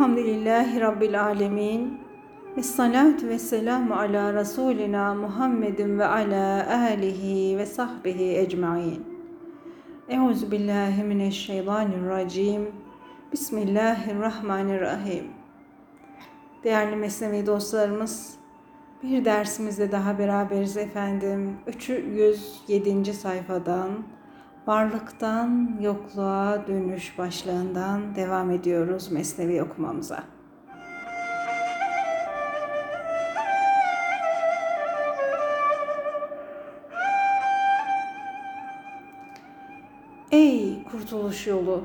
Elhamdülillahi Rabbil Alemin. Ve salatu ve selamu ala Resulina Muhammedin ve ala alihi ve sahbihi ecmain. Euzu. Bismillahirrahmanirrahim. Değerli Mesnevi dostlarımız, bir dersimizde daha beraberiz efendim. 307. sayfadan Varlıktan yokluğa dönüş başlığından devam ediyoruz Mesnevi okumamıza. Ey kurtuluş yolu,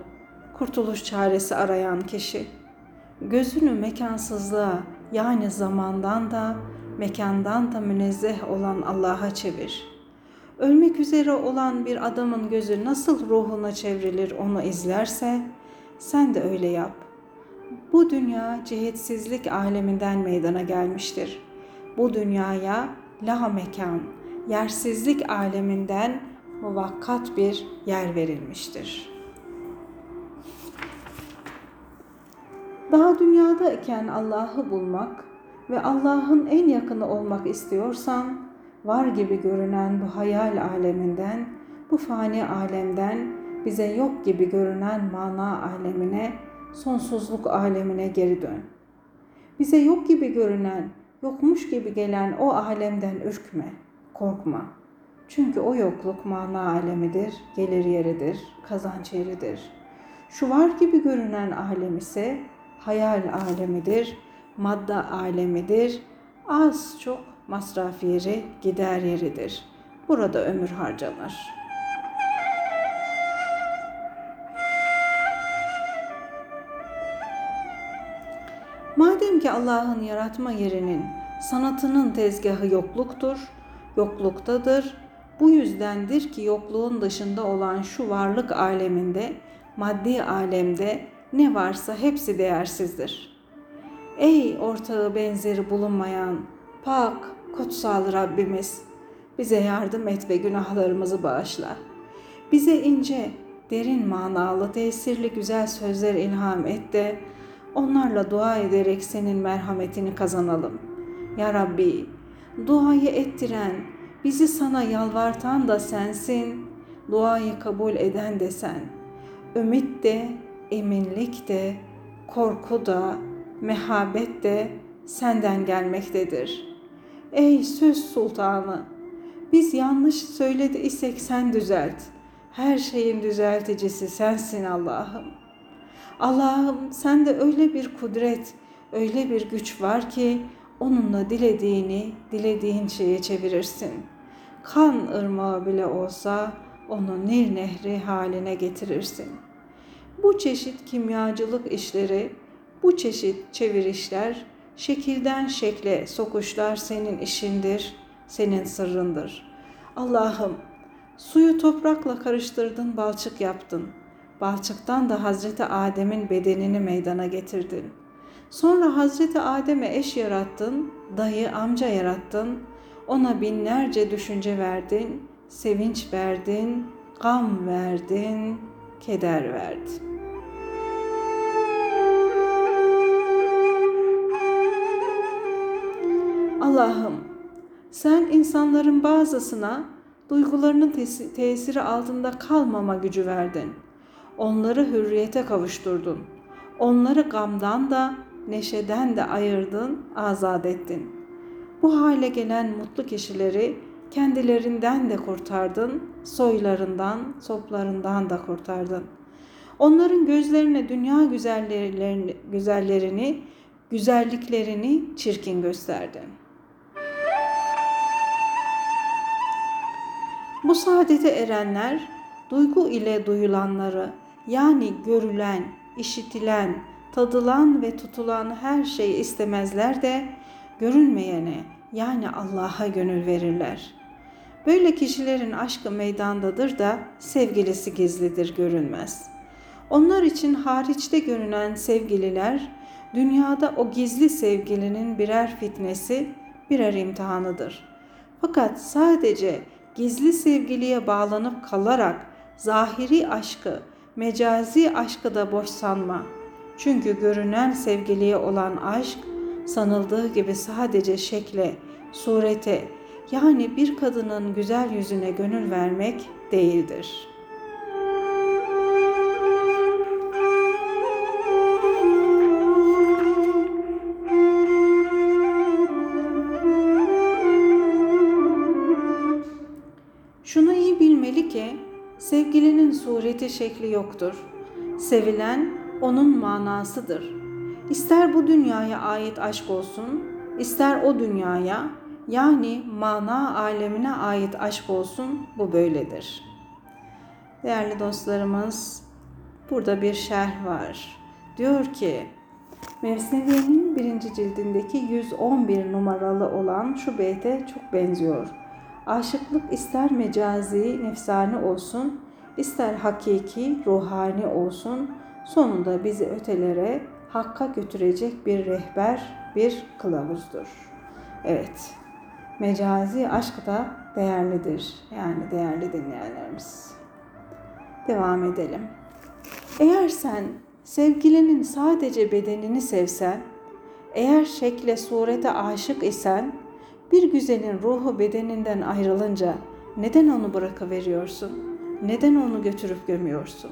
kurtuluş çaresi arayan kişi, gözünü mekansızlığa yani zamandan da mekandan da münezzeh olan Allah'a çevir.'' Ölmek üzere olan bir adamın gözü nasıl ruhuna çevrilir onu izlerse sen de öyle yap. Bu dünya cihetsizlik aleminden meydana gelmiştir. Bu dünyaya la mekan, yersizlik aleminden muvakkat bir yer verilmiştir. Daha dünyadayken Allah'ı bulmak ve Allah'ın en yakını olmak istiyorsan var gibi görünen bu hayal aleminden, bu fani alemden bize yok gibi görünen mana alemine, sonsuzluk alemine geri dön. Bize yok gibi görünen, yokmuş gibi gelen o alemden ürkme, korkma. Çünkü o yokluk mana alemidir, gelir yeridir, kazanç yeridir. Şu var gibi görünen alem ise hayal alemidir, madde alemidir. Az çok masraf yeri, gider yeridir. Burada ömür harcanır. Madem ki Allah'ın yaratma yerinin, sanatının tezgahı yokluktur, yokluktadır. Bu yüzdendir ki yokluğun dışında olan şu varlık aleminde, maddi alemde ne varsa hepsi değersizdir. Ey ortağı benzeri bulunmayan, pak, kutsal Rabbimiz bize yardım et ve günahlarımızı bağışla. Bize ince, derin manalı, tesirli güzel sözler ilham et de onlarla dua ederek senin merhametini kazanalım. Ya Rabbi, duayı ettiren, bizi sana yalvartan da sensin, duayı kabul eden de sen. Ümit de, eminlik de, korku da, mehabet de senden gelmektedir.'' Ey söz sultanı! Biz yanlış söyledi isek sen düzelt. Her şeyin düzelticisi sensin Allah'ım. Allah'ım sende öyle bir kudret, öyle bir güç var ki onunla dilediğini dilediğin şeye çevirirsin. Kan ırmağı bile olsa onu Nil Nehri haline getirirsin. Bu çeşit kimyacılık işleri, bu çeşit çevirişler Şekilden şekle sokuşlar senin işindir, senin sırrındır. Allah'ım suyu toprakla karıştırdın, balçık yaptın. Balçıktan da Hazreti Adem'in bedenini meydana getirdin. Sonra Hazreti Adem'e eş yarattın, dayı amca yarattın. Ona binlerce düşünce verdin, sevinç verdin, gam verdin, keder verdin. Allah'ım sen insanların bazısına duygularının tesiri altında kalmama gücü verdin. Onları hürriyete kavuşturdun. Onları gamdan da neşeden de ayırdın, azat ettin. Bu hale gelen mutlu kişileri kendilerinden de kurtardın, soylarından, soplarından da kurtardın. Onların gözlerine dünya güzellerini, güzellerini, güzelliklerini çirkin gösterdin.'' Bu saadete erenler duygu ile duyulanları yani görülen, işitilen, tadılan ve tutulan her şeyi istemezler de görünmeyene yani Allah'a gönül verirler. Böyle kişilerin aşkı meydandadır da sevgilisi gizlidir görünmez. Onlar için hariçte görünen sevgililer dünyada o gizli sevgilinin birer fitnesi, birer imtihanıdır. Fakat sadece gizli sevgiliye bağlanıp kalarak zahiri aşkı, mecazi aşkı da boş sanma. Çünkü görünen sevgiliye olan aşk sanıldığı gibi sadece şekle, surete yani bir kadının güzel yüzüne gönül vermek değildir.'' Sevgilinin sureti şekli yoktur. Sevilen onun manasıdır. İster bu dünyaya ait aşk olsun, ister o dünyaya yani mana alemine ait aşk olsun bu böyledir. Değerli dostlarımız burada bir şerh var. Diyor ki Mevseviye'nin birinci cildindeki 111 numaralı olan şu beyte çok benziyor. Aşıklık ister mecazi, nefsani olsun, ister hakiki, ruhani olsun, sonunda bizi ötelere, hakka götürecek bir rehber, bir kılavuzdur. Evet, mecazi aşk da değerlidir. Yani değerli dinleyenlerimiz. Devam edelim. Eğer sen sevgilinin sadece bedenini sevsen, eğer şekle surete aşık isen, bir güzelin ruhu bedeninden ayrılınca neden onu bırakıveriyorsun? Neden onu götürüp gömüyorsun?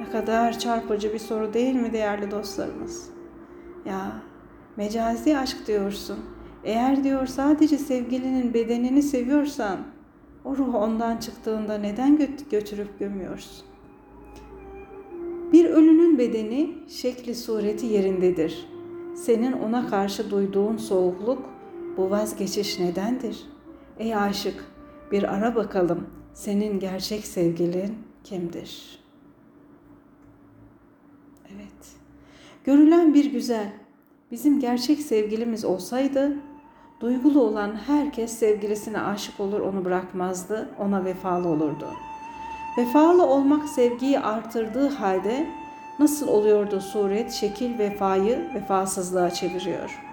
Ne kadar çarpıcı bir soru değil mi değerli dostlarımız? Ya mecazi aşk diyorsun. Eğer diyor sadece sevgilinin bedenini seviyorsan o ruh ondan çıktığında neden götürüp gömüyorsun? Bir ölünün bedeni şekli sureti yerindedir. Senin ona karşı duyduğun soğukluk bu vazgeçiş nedendir? Ey aşık, bir ara bakalım senin gerçek sevgilin kimdir? Evet. Görülen bir güzel bizim gerçek sevgilimiz olsaydı duygulu olan herkes sevgilisine aşık olur onu bırakmazdı, ona vefalı olurdu. Vefalı olmak sevgiyi artırdığı halde nasıl oluyordu suret, şekil vefayı vefasızlığa çeviriyor.''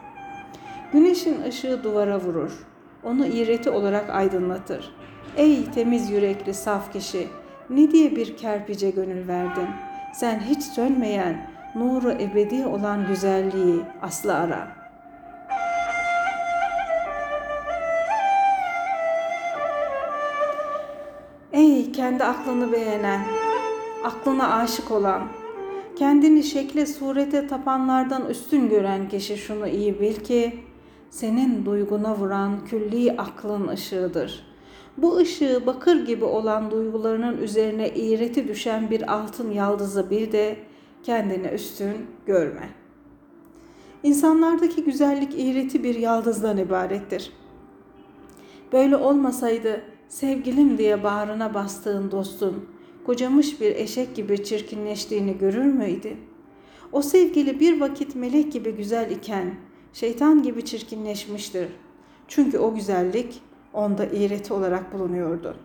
Güneşin ışığı duvara vurur. Onu iğreti olarak aydınlatır. Ey temiz yürekli saf kişi, ne diye bir kerpice gönül verdin? Sen hiç sönmeyen, nuru ebedi olan güzelliği aslı ara. Ey kendi aklını beğenen, aklına aşık olan, kendini şekle surete tapanlardan üstün gören kişi şunu iyi bil ki, senin duyguna vuran külli aklın ışığıdır. Bu ışığı bakır gibi olan duygularının üzerine iğreti düşen bir altın yaldızı bir de kendine üstün görme. İnsanlardaki güzellik iğreti bir yaldızdan ibarettir. Böyle olmasaydı sevgilim diye bağrına bastığın dostun kocamış bir eşek gibi çirkinleştiğini görür müydü? O sevgili bir vakit melek gibi güzel iken şeytan gibi çirkinleşmiştir. Çünkü o güzellik onda iğreti olarak bulunuyordu.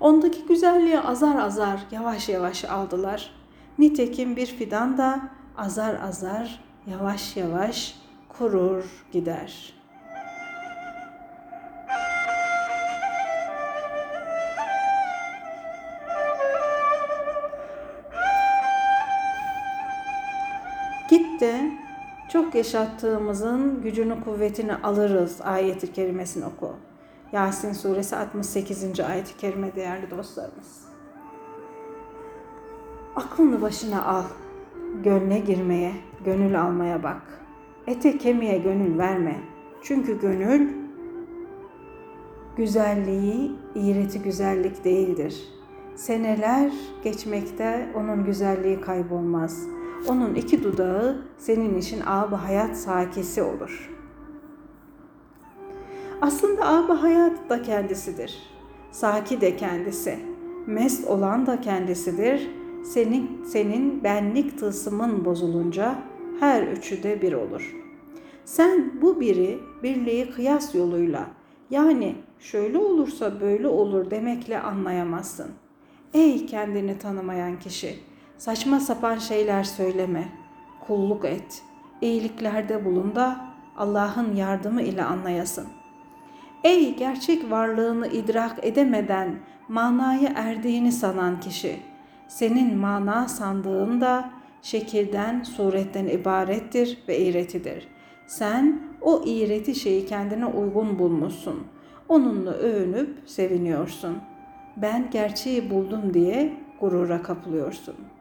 Ondaki güzelliği azar azar, yavaş yavaş aldılar. Nitekim bir fidan da azar azar, yavaş yavaş kurur gider.'' Çok yaşattığımızın gücünü kuvvetini alırız ayeti kerimesini oku. Yasin suresi 68. ayeti kerime değerli dostlarımız. Aklını başına al. Gönle girmeye, gönül almaya bak. Ete kemiğe gönül verme. Çünkü gönül güzelliği, iğreti güzellik değildir. Seneler geçmekte onun güzelliği kaybolmaz.'' Onun iki dudağı senin için ab hayat sakisi olur. Aslında ab hayat da kendisidir. Saki de kendisi. Mest olan da kendisidir. Senin, senin benlik tılsımın bozulunca her üçü de bir olur. Sen bu biri birliği kıyas yoluyla yani şöyle olursa böyle olur demekle anlayamazsın. Ey kendini tanımayan kişi! Saçma sapan şeyler söyleme. Kulluk et. İyiliklerde bulun da Allah'ın yardımı ile anlayasın. Ey gerçek varlığını idrak edemeden manayı erdiğini sanan kişi, Senin mana sandığın da şekilden, suretten ibarettir ve iğretidir. Sen o iğreti şeyi kendine uygun bulmuşsun. Onunla övünüp seviniyorsun. Ben gerçeği buldum diye gurura kapılıyorsun.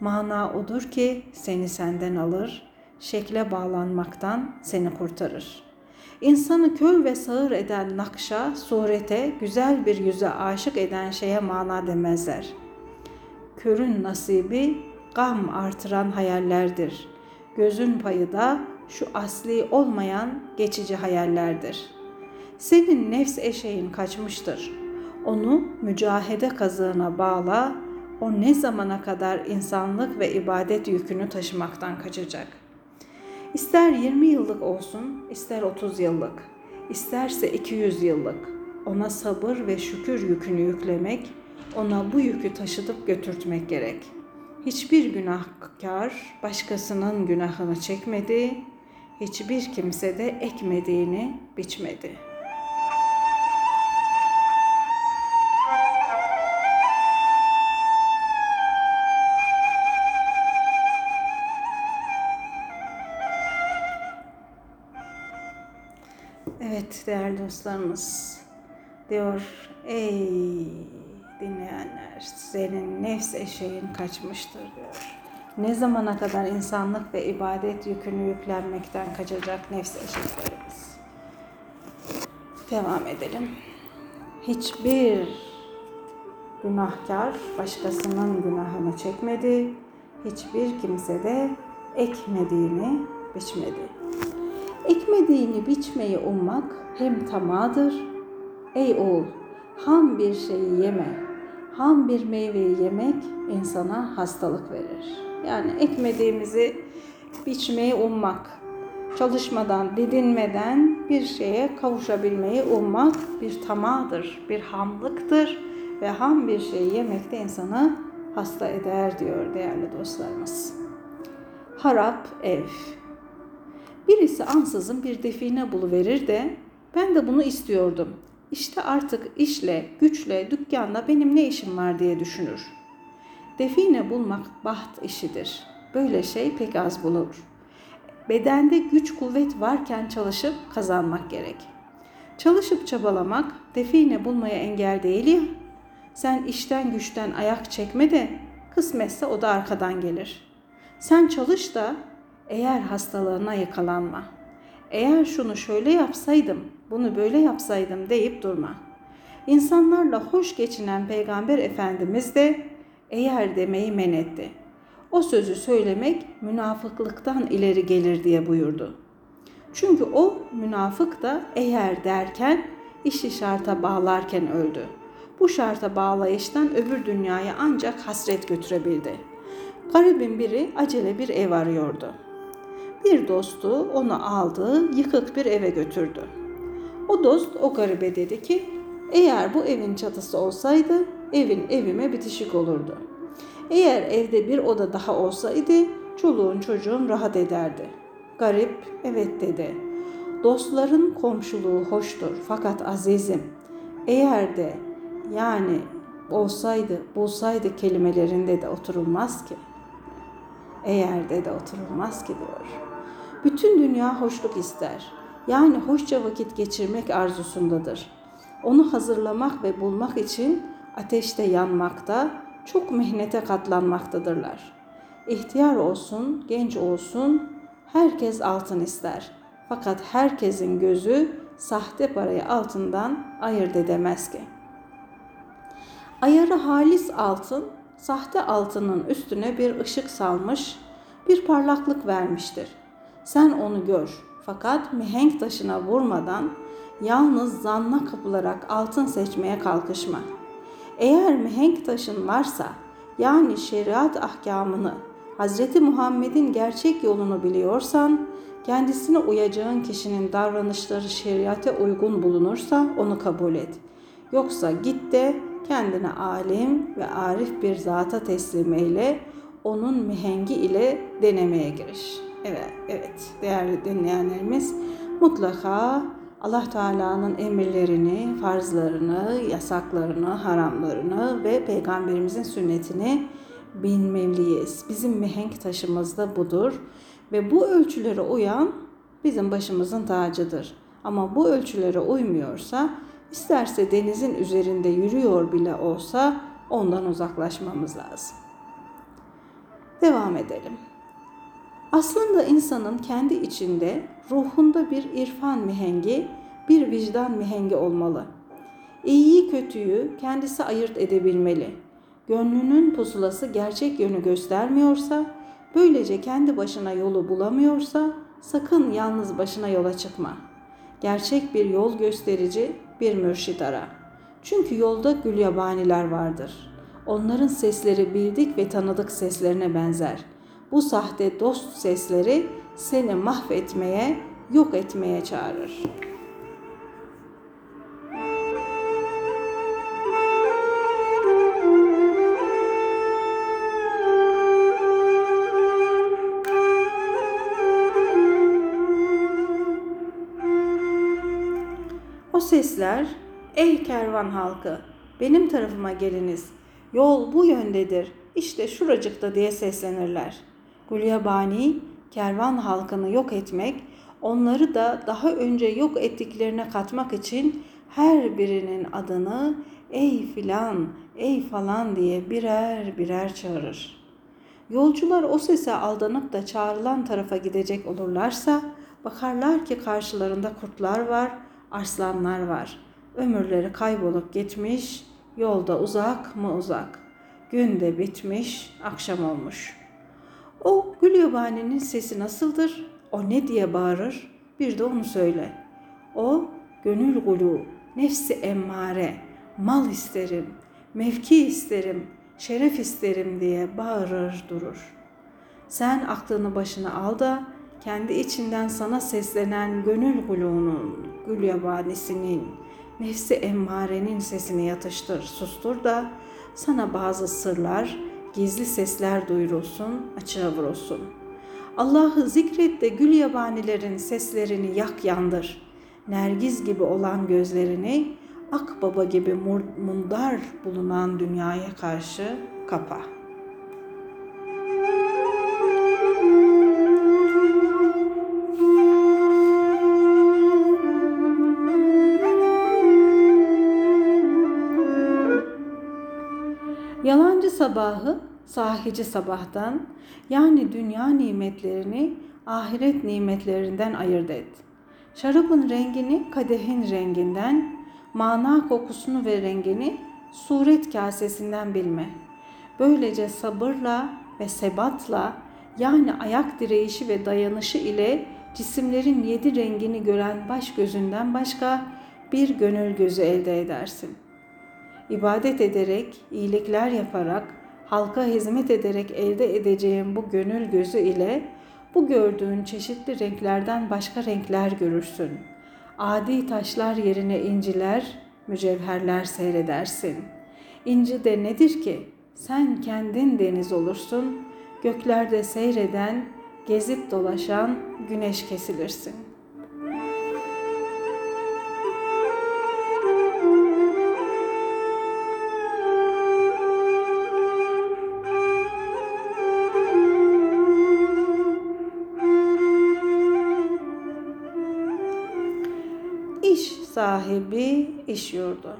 Mana odur ki seni senden alır, şekle bağlanmaktan seni kurtarır. İnsanı kör ve sağır eden nakşa, surete, güzel bir yüze aşık eden şeye mana demezler. Körün nasibi gam artıran hayallerdir. Gözün payı da şu asli olmayan geçici hayallerdir. Senin nefs eşeğin kaçmıştır. Onu mücahede kazığına bağla, o ne zamana kadar insanlık ve ibadet yükünü taşımaktan kaçacak? İster 20 yıllık olsun, ister 30 yıllık, isterse 200 yıllık. Ona sabır ve şükür yükünü yüklemek, ona bu yükü taşıtıp götürtmek gerek. Hiçbir günahkar başkasının günahını çekmedi, hiçbir kimse de ekmediğini biçmedi.'' Değerli dostlarımız diyor ey dinleyenler senin nefs eşeğin kaçmıştır diyor. Ne zamana kadar insanlık ve ibadet yükünü yüklenmekten kaçacak nefs eşeklerimiz. Devam edelim. Hiçbir günahkar başkasının günahını çekmedi. Hiçbir kimse de ekmediğini biçmedi. Ekmediğini biçmeyi ummak hem tamadır. Ey oğul, ham bir şeyi yeme. Ham bir meyveyi yemek insana hastalık verir. Yani ekmediğimizi biçmeyi ummak, çalışmadan, didinmeden bir şeye kavuşabilmeyi ummak bir tamadır, bir hamlıktır ve ham bir şeyi yemek de insanı hasta eder diyor değerli dostlarımız. Harap ev, Birisi ansızın bir define buluverir de ben de bunu istiyordum. İşte artık işle, güçle, dükkanla benim ne işim var diye düşünür. Define bulmak baht işidir. Böyle şey pek az bulur. Bedende güç kuvvet varken çalışıp kazanmak gerek. Çalışıp çabalamak define bulmaya engel değil ya. Sen işten güçten ayak çekme de kısmetse o da arkadan gelir. Sen çalış da eğer hastalığına yakalanma. Eğer şunu şöyle yapsaydım, bunu böyle yapsaydım deyip durma. İnsanlarla hoş geçinen Peygamber Efendimiz de eğer demeyi men etti. O sözü söylemek münafıklıktan ileri gelir diye buyurdu. Çünkü o münafık da eğer derken işi şarta bağlarken öldü. Bu şarta bağlayıştan öbür dünyaya ancak hasret götürebildi. Garibin biri acele bir ev arıyordu.'' Bir dostu onu aldı, yıkık bir eve götürdü. O dost o garibe dedi ki, eğer bu evin çatısı olsaydı evin evime bitişik olurdu. Eğer evde bir oda daha olsaydı çoluğun çocuğun rahat ederdi. Garip evet dedi. Dostların komşuluğu hoştur fakat azizim eğer de yani olsaydı bulsaydı kelimelerinde de oturulmaz ki. Eğer de de oturulmaz ki diyor. Bütün dünya hoşluk ister. Yani hoşça vakit geçirmek arzusundadır. Onu hazırlamak ve bulmak için ateşte yanmakta, çok mihnete katlanmaktadırlar. İhtiyar olsun, genç olsun, herkes altın ister. Fakat herkesin gözü sahte parayı altından ayırt edemez ki. Ayarı halis altın, sahte altının üstüne bir ışık salmış, bir parlaklık vermiştir. Sen onu gör. Fakat mihenk taşına vurmadan yalnız zanna kapılarak altın seçmeye kalkışma. Eğer mihenk taşın varsa yani şeriat ahkamını Hz. Muhammed'in gerçek yolunu biliyorsan, kendisine uyacağın kişinin davranışları şeriate uygun bulunursa onu kabul et. Yoksa git de kendine alim ve arif bir zata teslim eyle, onun mihengi ile denemeye giriş.'' Evet, evet değerli dinleyenlerimiz mutlaka Allah Teala'nın emirlerini, farzlarını, yasaklarını, haramlarını ve peygamberimizin sünnetini bilmeliyiz. Bizim mihenk taşımız da budur. Ve bu ölçülere uyan bizim başımızın tacıdır. Ama bu ölçülere uymuyorsa, isterse denizin üzerinde yürüyor bile olsa ondan uzaklaşmamız lazım. Devam edelim. Aslında insanın kendi içinde ruhunda bir irfan mihengi, bir vicdan mihengi olmalı. İyiyi kötüyü kendisi ayırt edebilmeli. Gönlünün pusulası gerçek yönü göstermiyorsa, böylece kendi başına yolu bulamıyorsa sakın yalnız başına yola çıkma. Gerçek bir yol gösterici bir mürşit ara. Çünkü yolda gülyabaniler vardır. Onların sesleri bildik ve tanıdık seslerine benzer. Bu sahte dost sesleri seni mahvetmeye, yok etmeye çağırır. O sesler, ey kervan halkı, benim tarafıma geliniz. Yol bu yöndedir, işte şuracıkta diye seslenirler. Gulyabani, kervan halkını yok etmek, onları da daha önce yok ettiklerine katmak için her birinin adını ey filan, ey falan diye birer birer çağırır. Yolcular o sese aldanıp da çağrılan tarafa gidecek olurlarsa bakarlar ki karşılarında kurtlar var, arslanlar var. Ömürleri kaybolup gitmiş, yolda uzak mı uzak. Gün de bitmiş, akşam olmuş. O Gülyabani'nin sesi nasıldır? O ne diye bağırır? Bir de onu söyle. O gönül gulu, nefsi emmare, mal isterim, mevki isterim, şeref isterim diye bağırır durur. Sen aklını başına al da kendi içinden sana seslenen gönül guluğunun, gül yabanisinin, nefsi emmarenin sesini yatıştır, sustur da sana bazı sırlar, gizli sesler duyurulsun, açığa vurulsun. Allah'ı zikret de gül yabanilerin seslerini yak yandır. Nergiz gibi olan gözlerini akbaba gibi mundar bulunan dünyaya karşı kapa. Sabahı sahici sabahtan yani dünya nimetlerini ahiret nimetlerinden ayırt et. Şarabın rengini kadehin renginden, mana kokusunu ve rengini suret kasesinden bilme. Böylece sabırla ve sebatla yani ayak direyişi ve dayanışı ile cisimlerin yedi rengini gören baş gözünden başka bir gönül gözü elde edersin. İbadet ederek, iyilikler yaparak, halka hizmet ederek elde edeceğin bu gönül gözü ile bu gördüğün çeşitli renklerden başka renkler görürsün. Adi taşlar yerine inciler, mücevherler seyredersin. İnci de nedir ki? Sen kendin deniz olursun, göklerde seyreden, gezip dolaşan güneş kesilirsin.'' Sahibi iş yurdu.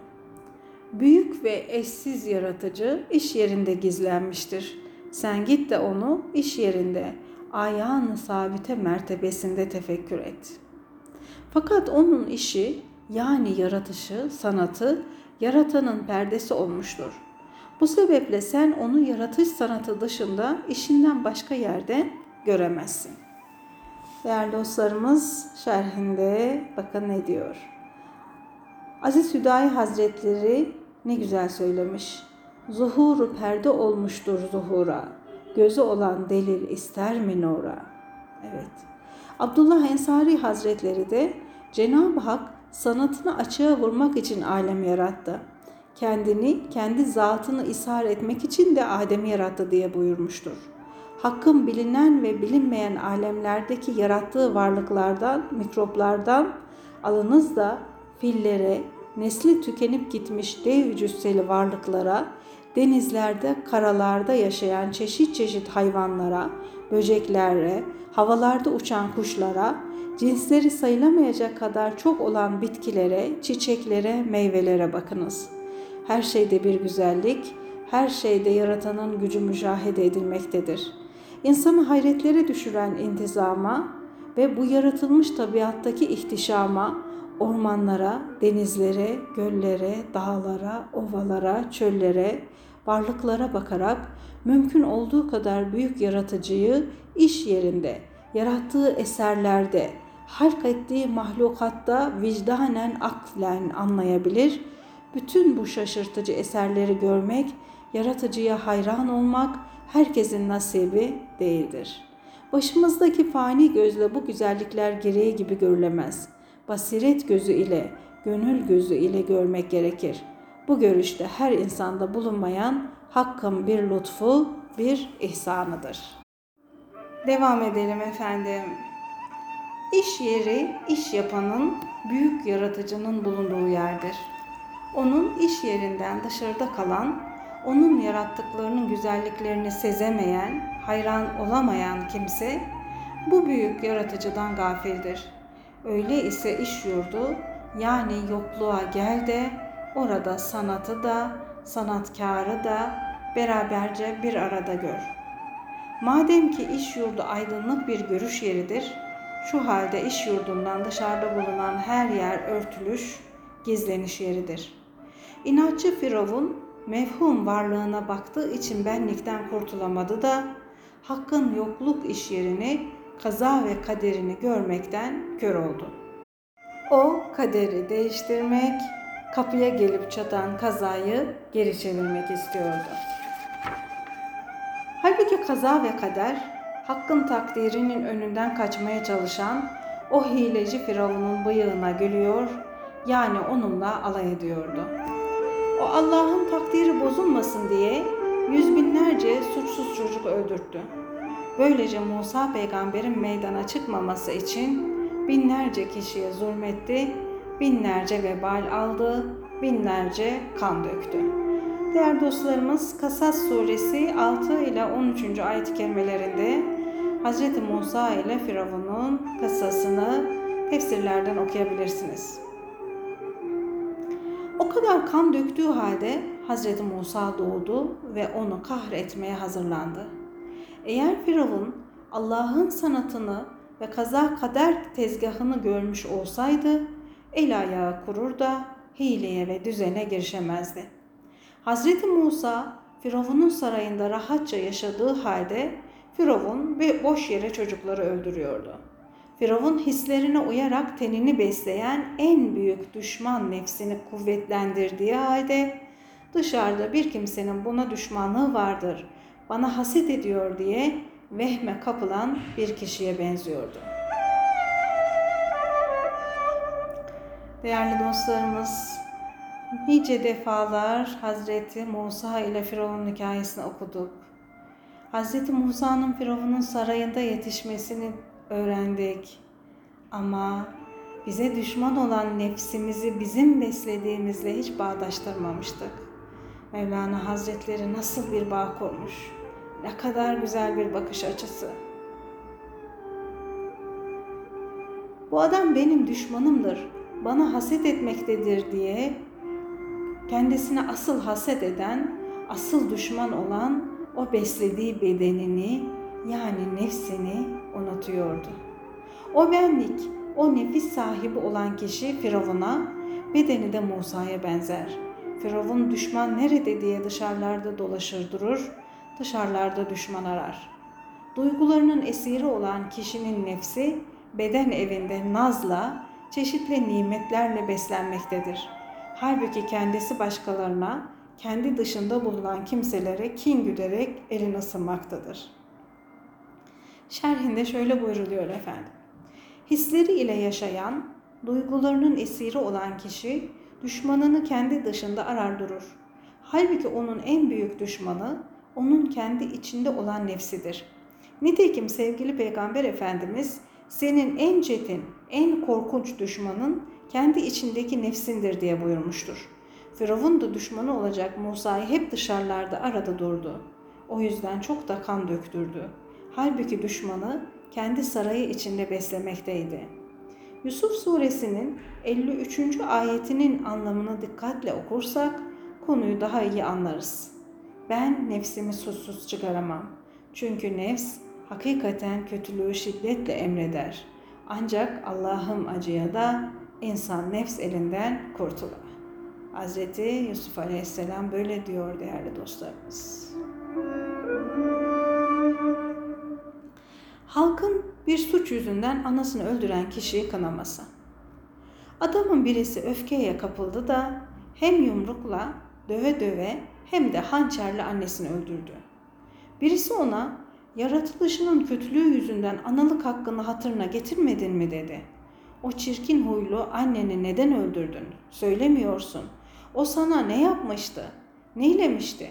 Büyük ve eşsiz yaratıcı iş yerinde gizlenmiştir. Sen git de onu iş yerinde, ayağın sabite mertebesinde tefekkür et. Fakat onun işi yani yaratışı, sanatı yaratanın perdesi olmuştur. Bu sebeple sen onu yaratış sanatı dışında işinden başka yerde göremezsin. Değerli dostlarımız şerhinde bakın ne diyor. Aziz Hüdayi Hazretleri ne güzel söylemiş. Zuhuru perde olmuştur zuhura. Gözü olan delil ister mi nura? Evet. Abdullah Ensari Hazretleri de Cenab-ı Hak sanatını açığa vurmak için alem yarattı. Kendini, kendi zatını ishar etmek için de Adem'i yarattı diye buyurmuştur. Hakkın bilinen ve bilinmeyen alemlerdeki yarattığı varlıklardan, mikroplardan alınız da fillere, nesli tükenip gitmiş dev cüsseli varlıklara, denizlerde, karalarda yaşayan çeşit çeşit hayvanlara, böceklere, havalarda uçan kuşlara, cinsleri sayılamayacak kadar çok olan bitkilere, çiçeklere, meyvelere bakınız. Her şeyde bir güzellik, her şeyde yaratanın gücü müşahede edilmektedir. İnsanı hayretlere düşüren intizama ve bu yaratılmış tabiattaki ihtişama, ormanlara, denizlere, göllere, dağlara, ovalara, çöllere, varlıklara bakarak mümkün olduğu kadar büyük yaratıcıyı iş yerinde, yarattığı eserlerde, halk ettiği mahlukatta vicdanen aklen anlayabilir, bütün bu şaşırtıcı eserleri görmek, yaratıcıya hayran olmak herkesin nasibi değildir. Başımızdaki fani gözle bu güzellikler gereği gibi görülemez. Basiret gözü ile, gönül gözü ile görmek gerekir. Bu görüşte her insanda bulunmayan hakkın bir lütfu, bir ihsanıdır. Devam edelim efendim. İş yeri iş yapanın, büyük yaratıcının bulunduğu yerdir. Onun iş yerinden dışarıda kalan, onun yarattıklarının güzelliklerini sezemeyen, hayran olamayan kimse bu büyük yaratıcıdan gafildir. Öyle ise iş yurdu yani yokluğa gel de orada sanatı da, sanatkarı da beraberce bir arada gör. Madem ki iş yurdu aydınlık bir görüş yeridir, şu halde iş yurdundan dışarıda bulunan her yer örtülüş, gizleniş yeridir. İnatçı Firavun mevhum varlığına baktığı için benlikten kurtulamadı da hakkın yokluk iş yerini, kaza ve kaderini görmekten kör oldu. O kaderi değiştirmek, kapıya gelip çatan kazayı geri çevirmek istiyordu. Halbuki kaza ve kader hakkın takdirinin önünden kaçmaya çalışan o hileci Firavun'un bıyığına gülüyor yani onunla alay ediyordu. O Allah'ın takdiri bozulmasın diye yüz binlerce suçsuz çocuk öldürttü. Böylece Musa peygamberin meydana çıkmaması için binlerce kişiye zulmetti, binlerce vebal aldı, binlerce kan döktü. Değerli dostlarımız Kasas suresi 6 ile 13. ayet-i kerimelerinde Hz. Musa ile Firavun'un kıssasını tefsirlerden okuyabilirsiniz. O kadar kan döktüğü halde Hz. Musa doğdu ve onu kahretmeye hazırlandı. Eğer Firavun Allah'ın sanatını ve kaza kader tezgahını görmüş olsaydı el ayağı kurur da hileye ve düzene girişemezdi. Hazreti Musa Firavun'un sarayında rahatça yaşadığı halde Firavun ve boş yere çocukları öldürüyordu. Firavun hislerine uyarak tenini besleyen en büyük düşman nefsini kuvvetlendirdiği halde dışarıda bir kimsenin buna düşmanlığı vardır, bana haset ediyor diye vehme kapılan bir kişiye benziyordu. Değerli dostlarımız, nice defalar Hazreti Musa ile Firavun hikayesini okuduk. Hazreti Musa'nın Firavun'un sarayında yetişmesini öğrendik. Ama bize düşman olan nefsimizi bizim beslediğimizle hiç bağdaştırmamıştık. Mevlana Hazretleri nasıl bir bağ kurmuş. Ne kadar güzel bir bakış açısı. Bu adam benim düşmanımdır, bana haset etmektedir diye kendisine asıl haset eden, asıl düşman olan o beslediği bedenini yani nefsini unutuyordu. O benlik, o nefis sahibi olan kişi Firavun'a, bedeni de Musa'ya benzer. Firavun düşman nerede diye dışarılarda dolaşır durur, dışarılarda düşman arar. Duygularının esiri olan kişinin nefsi beden evinde nazla, çeşitli nimetlerle beslenmektedir. Halbuki kendisi başkalarına, kendi dışında bulunan kimselere kin güderek elini ısınmaktadır. Şerhinde şöyle buyruluyor efendim. Hisleri ile yaşayan, duygularının esiri olan kişi düşmanını kendi dışında arar durur. Halbuki onun en büyük düşmanı onun kendi içinde olan nefsidir. Nitekim sevgili Peygamber Efendimiz senin en çetin, en korkunç düşmanın kendi içindeki nefsindir diye buyurmuştur. Firavun da düşmanı olacak Musa'yı hep dışarılarda arada durdu. O yüzden çok da kan döktürdü. Halbuki düşmanı kendi sarayı içinde beslemekteydi. Yusuf suresinin 53. ayetinin anlamını dikkatle okursak konuyu daha iyi anlarız. Ben nefsimi suçsuz çıkaramam. Çünkü nefs hakikaten kötülüğü şiddetle emreder. Ancak Allah'ım acıya da insan nefs elinden kurtulur. Hz. Yusuf Aleyhisselam böyle diyor değerli dostlarımız. Halkın bir suç yüzünden anasını öldüren kişiyi kınaması. Adamın birisi öfkeye kapıldı da hem yumrukla döve döve hem de hançerle annesini öldürdü. Birisi ona yaratılışının kötülüğü yüzünden analık hakkını hatırına getirmedin mi dedi. O çirkin huylu anneni neden öldürdün? Söylemiyorsun. O sana ne yapmıştı? Neylemişti?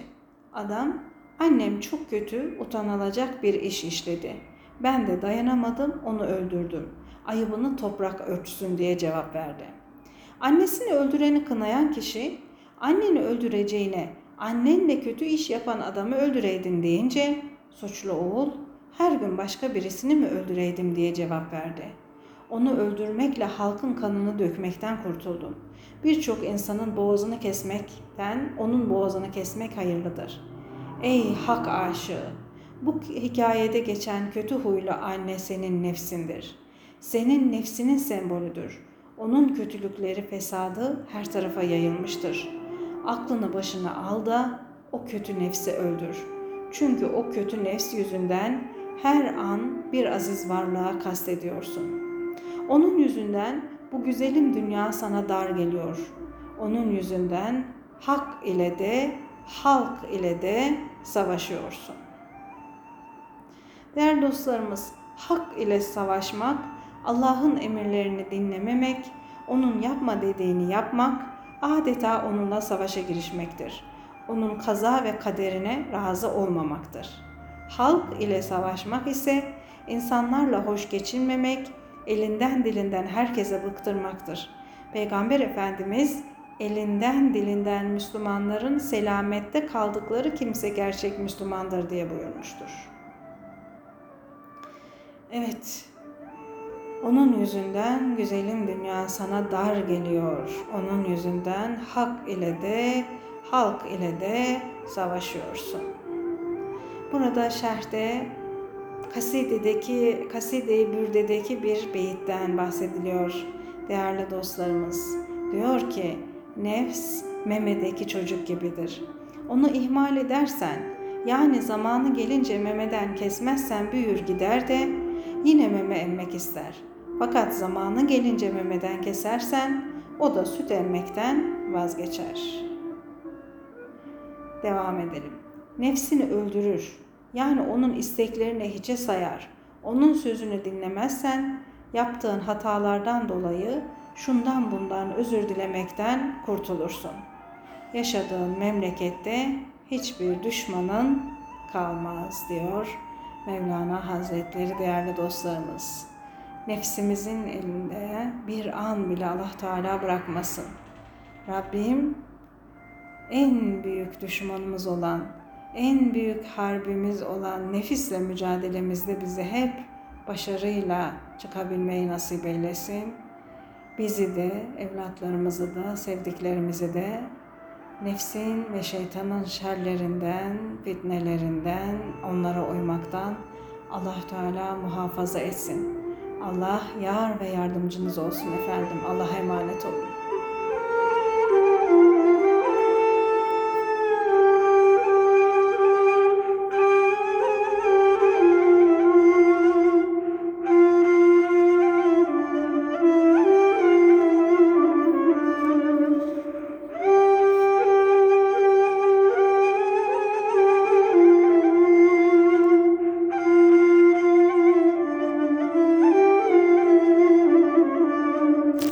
Adam, annem çok kötü, utanılacak bir iş işledi. Ben de dayanamadım, onu öldürdüm. Ayıbını toprak örtsün diye cevap verdi. Annesini öldüreni kınayan kişi, anneni öldüreceğine annenle kötü iş yapan adamı öldüreydin deyince suçlu oğul her gün başka birisini mi öldüreydim diye cevap verdi. Onu öldürmekle halkın kanını dökmekten kurtuldum. Birçok insanın boğazını kesmekten onun boğazını kesmek hayırlıdır. Ey hak aşığı! Bu hikayede geçen kötü huylu anne senin nefsindir. Senin nefsinin sembolüdür. Onun kötülükleri, fesadı her tarafa yayılmıştır. Aklını başına al da o kötü nefsi öldür. Çünkü o kötü nefs yüzünden her an bir aziz varlığa kastediyorsun. Onun yüzünden bu güzelim dünya sana dar geliyor. Onun yüzünden hak ile de halk ile de savaşıyorsun. Değerli dostlarımız, hak ile savaşmak, Allah'ın emirlerini dinlememek, onun yapma dediğini yapmak, adeta onunla savaşa girişmektir. Onun kaza ve kaderine razı olmamaktır. Halk ile savaşmak ise insanlarla hoş geçinmemek, elinden dilinden herkese bıktırmaktır. Peygamber Efendimiz elinden dilinden Müslümanların selamette kaldıkları kimse gerçek Müslümandır diye buyurmuştur. Evet, onun yüzünden güzelim dünya sana dar geliyor. Onun yüzünden hak ile de halk ile de savaşıyorsun. Burada şerhte Kaside'deki, Kaside-i Bürde'deki bir beyitten bahsediliyor değerli dostlarımız. Diyor ki, nefs memedeki çocuk gibidir. Onu ihmal edersen, yani zamanı gelince memeden kesmezsen büyür gider de yine meme emmek ister. Fakat zamanı gelince memeden kesersen o da süt emmekten vazgeçer. Devam edelim. Nefsini öldürür. Yani onun isteklerini hiçe sayar. Onun sözünü dinlemezsen yaptığın hatalardan dolayı şundan bundan özür dilemekten kurtulursun. Yaşadığın memlekette hiçbir düşmanın kalmaz diyor Mevlana Hazretleri değerli dostlarımız. Nefsimizin elinde bir an bile Allah Teala bırakmasın. Rabbim en büyük düşmanımız olan, en büyük harbimiz olan nefisle mücadelemizde bizi hep başarıyla çıkabilmeyi nasip eylesin. Bizi de, evlatlarımızı da, sevdiklerimizi de nefsin ve şeytanın şerlerinden, fitnelerinden, onlara uymaktan Allah Teala muhafaza etsin. Allah yar ve yardımcınız olsun efendim. Allah'a emanet olun.